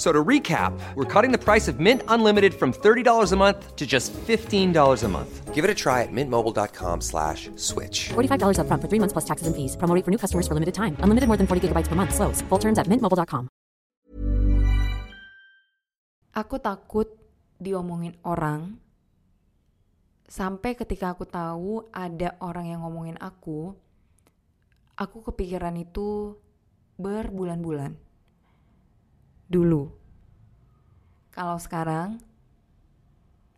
So to recap, we're cutting the price of Mint Unlimited from $30 a month to just $15 a month. Give it a try at mintmobile.com slash switch. $45 upfront for three months plus taxes and fees. Promo for new customers for limited time. Unlimited more than 40 gigabytes per month. Slows. Full terms at mintmobile.com. Aku takut diomongin orang sampai ketika aku tahu ada orang yang ngomongin aku, aku kepikiran itu berbulan-bulan. Dulu. Kalau sekarang,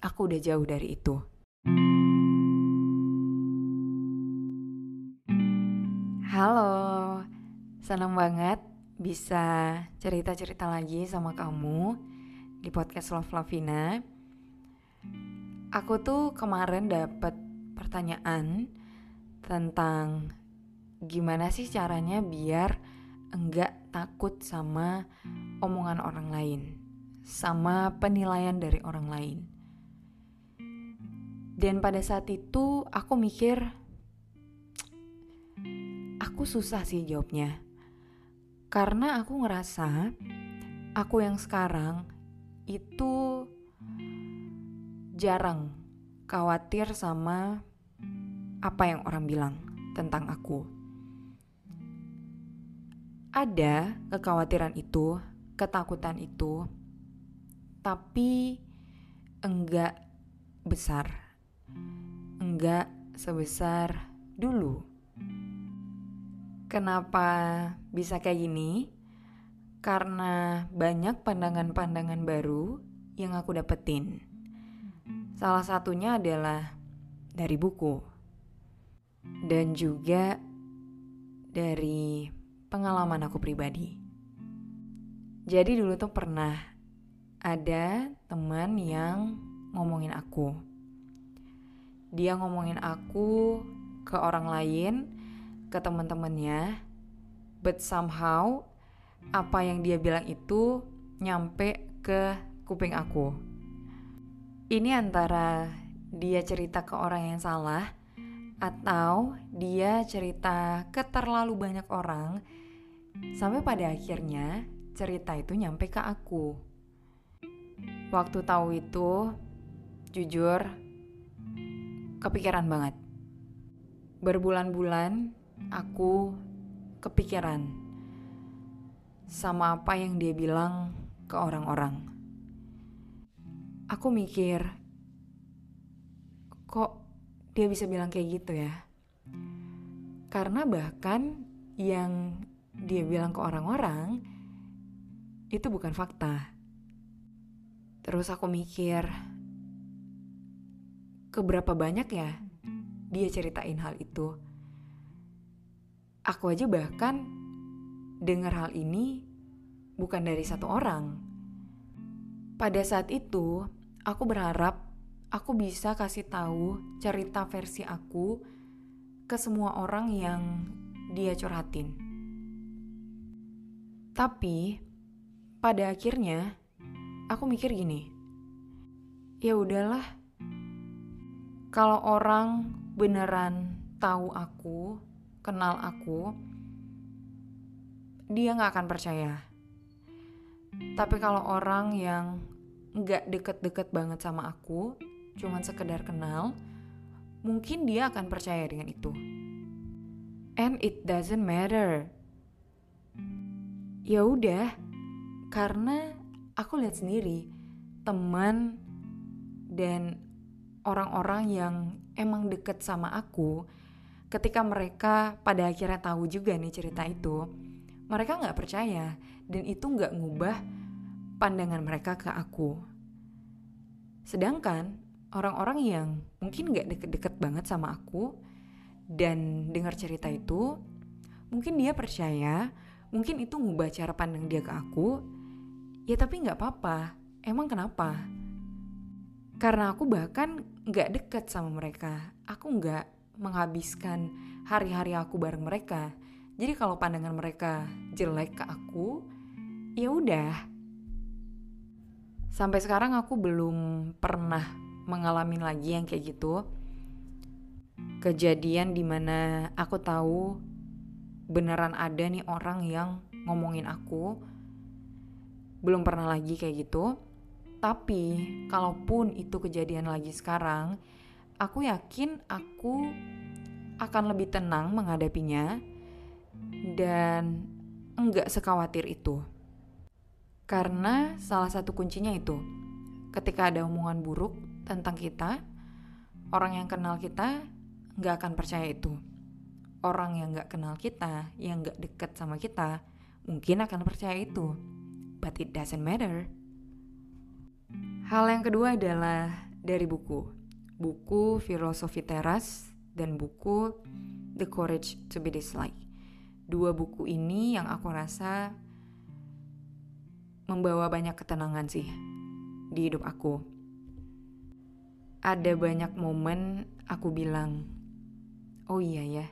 aku udah jauh dari itu. Halo, senang banget bisa cerita-cerita lagi sama kamu di podcast Love Lavina. Aku tuh kemarin dapet pertanyaan tentang gimana sih caranya biar enggak takut sama omongan orang lain, sama penilaian dari orang lain. Dan pada saat itu aku mikir, aku susah sih jawabnya. Karena aku ngerasa aku yang sekarang itu jarang khawatir sama apa yang orang bilang tentang aku. Ada kekhawatiran itu, ketakutan itu, tapi enggak besar. Enggak sebesar dulu. Kenapa bisa kayak gini? Karena banyak pandangan-pandangan baru yang aku dapetin. Salah satunya adalah dari buku. Dan juga dari pengalaman aku pribadi. Jadi dulu tuh pernah ada teman yang ngomongin aku. Dia ngomongin aku ke orang lain, ke teman-temannya, but somehow apa yang dia bilang itu nyampe ke kuping aku. Ini antara dia cerita ke orang yang salah atau dia cerita ke terlalu banyak orang sampai pada akhirnya cerita itu nyampe ke aku. Waktu tahu itu, jujur, kepikiran banget. Berbulan-bulan aku kepikiran sama apa yang dia bilang ke orang-orang. Aku mikir, kok dia bisa bilang kayak gitu ya? Karena bahkan yang dia bilang ke orang-orang itu bukan fakta. Terus aku mikir, keberapa banyak ya dia ceritain hal itu. Aku aja bahkan dengar hal ini bukan dari satu orang. Pada saat itu, aku berharap aku bisa kasih tahu cerita versi aku ke semua orang yang dia curhatin. Tapi pada akhirnya aku mikir gini. Ya udahlah. Kalau orang beneran tahu aku, kenal aku, dia nggak akan percaya. Tapi kalau orang yang nggak deket-deket banget sama aku, cuman sekedar kenal, mungkin dia akan percaya dengan itu. And it doesn't matter. Ya udah, karena aku lihat sendiri teman dan orang-orang yang emang deket sama aku, ketika mereka pada akhirnya tahu juga nih cerita itu, mereka nggak percaya dan itu nggak ngubah pandangan mereka ke aku. Sedangkan orang-orang yang mungkin nggak deket-deket banget sama aku dan dengar cerita itu, mungkin dia percaya, mungkin itu ngubah cara pandang dia ke aku. Ya tapi nggak apa-apa. Emang kenapa? Karena aku bahkan nggak deket sama mereka. Aku nggak menghabiskan hari-hari aku bareng mereka. Jadi kalau pandangan mereka jelek ke aku, ya udah. Sampai sekarang aku belum pernah mengalami lagi yang kayak gitu. Kejadian di mana aku tahu beneran ada nih orang yang ngomongin aku. Belum pernah lagi kayak gitu. Tapi kalaupun itu kejadian lagi sekarang, aku yakin aku akan lebih tenang menghadapinya dan enggak sekhawatir itu. Karena salah satu kuncinya itu, ketika ada omongan buruk tentang kita, orang yang kenal kita nggak akan percaya itu. Orang yang nggak kenal kita, yang nggak deket sama kita, mungkin akan percaya itu. But it doesn't matter. Hal yang kedua adalah dari buku. Buku Filosofi Teras dan buku The Courage to be Disliked. Dua buku ini yang aku rasa membawa banyak ketenangan sih di hidup aku. Ada banyak momen aku bilang, oh iya ya,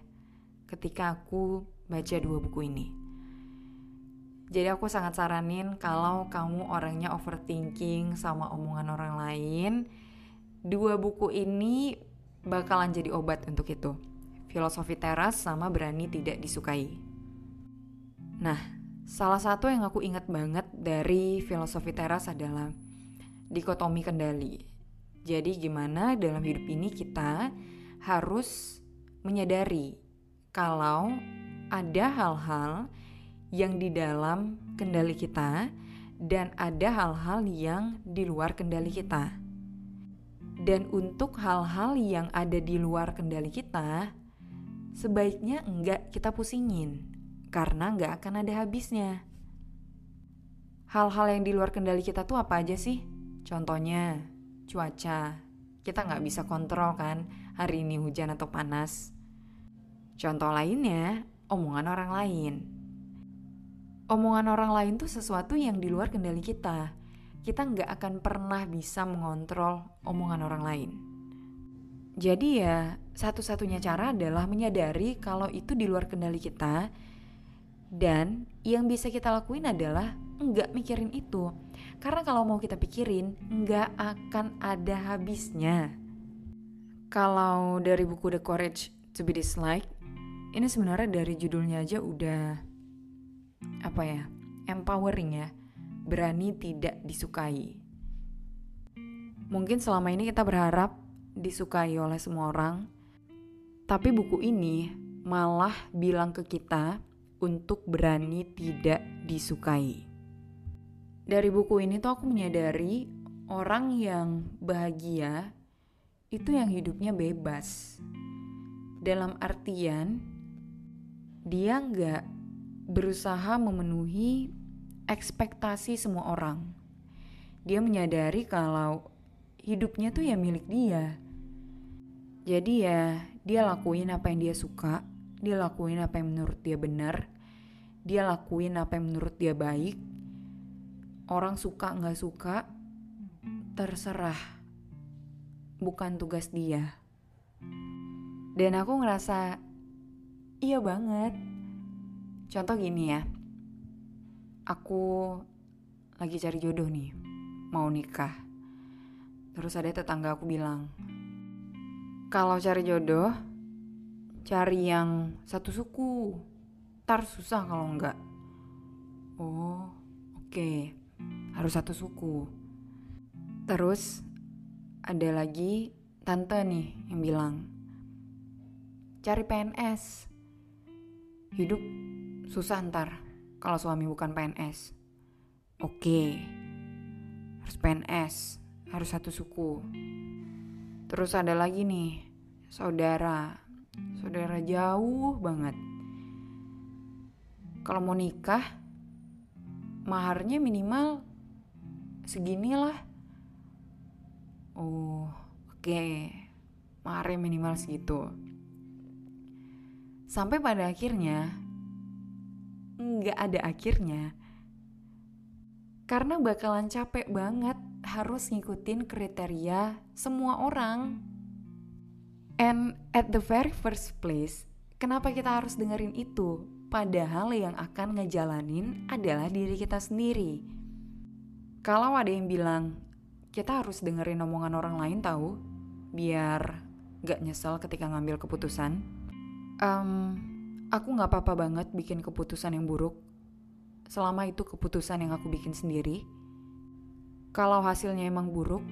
ketika aku baca dua buku ini. Jadi aku sangat saranin kalau kamu orangnya overthinking sama omongan orang lain, dua buku ini bakalan jadi obat untuk itu. Filosofi teras sama berani tidak disukai. Nah, salah satu yang aku ingat banget dari filosofi teras adalah dikotomi kendali. Jadi gimana dalam hidup ini kita harus menyadari kalau ada hal-hal yang di dalam kendali kita dan ada hal-hal yang di luar kendali kita. Dan untuk hal-hal yang ada di luar kendali kita, sebaiknya enggak kita pusingin, karena enggak akan ada habisnya. Hal-hal yang di luar kendali kita tuh apa aja sih? Contohnya, cuaca. Kita nggak bisa kontrol kan hari ini hujan atau panas. Contoh lainnya, omongan orang lain. Omongan orang lain tuh sesuatu yang di luar kendali kita. Kita nggak akan pernah bisa mengontrol omongan orang lain. Jadi ya, satu-satunya cara adalah menyadari kalau itu di luar kendali kita dan yang bisa kita lakuin adalah nggak mikirin itu. Karena kalau mau kita pikirin, nggak akan ada habisnya. Kalau dari buku The Courage to be Disliked, ini sebenarnya dari judulnya aja udah apa ya, empowering ya, berani tidak disukai. Mungkin selama ini kita berharap disukai oleh semua orang, tapi buku ini malah bilang ke kita untuk berani tidak disukai. Dari buku ini tuh aku menyadari orang yang bahagia itu yang hidupnya bebas. Dalam artian dia nggak berusaha memenuhi ekspektasi semua orang. Dia menyadari kalau hidupnya tuh ya milik dia. Jadi ya dia lakuin apa yang dia suka, dia lakuin apa yang menurut dia benar, dia lakuin apa yang menurut dia baik. Orang suka nggak suka, terserah. Bukan tugas dia. Dan aku ngerasa, iya banget. Contoh gini ya, aku lagi cari jodoh nih, mau nikah. Terus ada tetangga aku bilang, kalau cari jodoh, cari yang satu suku. Tar susah kalau enggak. Oh, oke. Okay. Harus satu suku. Terus ada lagi tante nih yang bilang, cari PNS. Hidup susah ntar kalau suami bukan PNS. Oke, harus PNS, harus satu suku. Terus ada lagi nih, saudara, saudara jauh banget. Kalau mau nikah, maharnya minimal seginilah. Oh, oke, okay. maharnya minimal segitu. Sampai pada akhirnya, nggak ada akhirnya. Karena bakalan capek banget harus ngikutin kriteria semua orang. And at the very first place, kenapa kita harus dengerin itu? Padahal yang akan ngejalanin adalah diri kita sendiri. Kalau ada yang bilang, kita harus dengerin omongan orang lain tahu, biar gak nyesel ketika ngambil keputusan. Um, aku gak apa-apa banget bikin keputusan yang buruk, selama itu keputusan yang aku bikin sendiri. Kalau hasilnya emang buruk,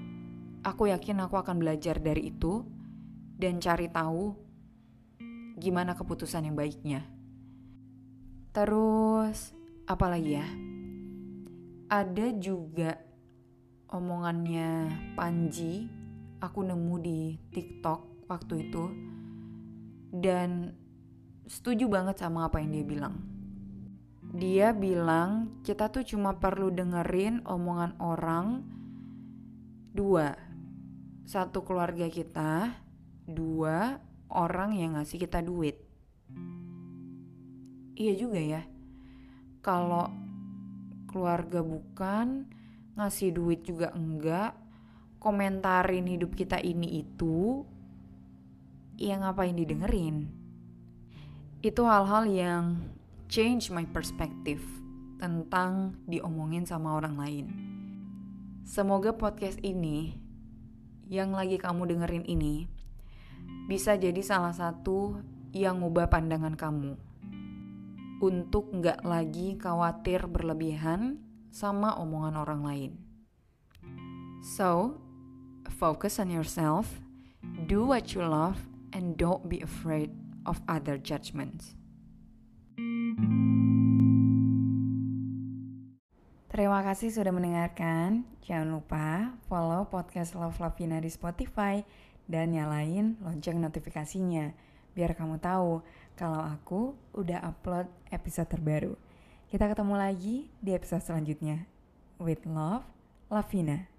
aku yakin aku akan belajar dari itu dan cari tahu gimana keputusan yang baiknya. Terus apa lagi ya? Ada juga omongannya Panji, aku nemu di TikTok waktu itu dan setuju banget sama apa yang dia bilang. Dia bilang kita tuh cuma perlu dengerin omongan orang. Dua, satu keluarga kita, dua orang yang ngasih kita duit. Iya juga ya. Kalau keluarga bukan ngasih duit juga enggak. Komentarin hidup kita ini itu ya ngapain didengerin? Itu hal-hal yang change my perspective tentang diomongin sama orang lain. Semoga podcast ini yang lagi kamu dengerin ini bisa jadi salah satu yang ngubah pandangan kamu. Untuk nggak lagi khawatir berlebihan sama omongan orang lain. So, focus on yourself, do what you love, and don't be afraid of other judgments. Terima kasih sudah mendengarkan. Jangan lupa follow podcast Love Lavina di Spotify dan nyalain lonceng notifikasinya biar kamu tahu kalau aku udah upload episode terbaru. Kita ketemu lagi di episode selanjutnya. With love, Lavina.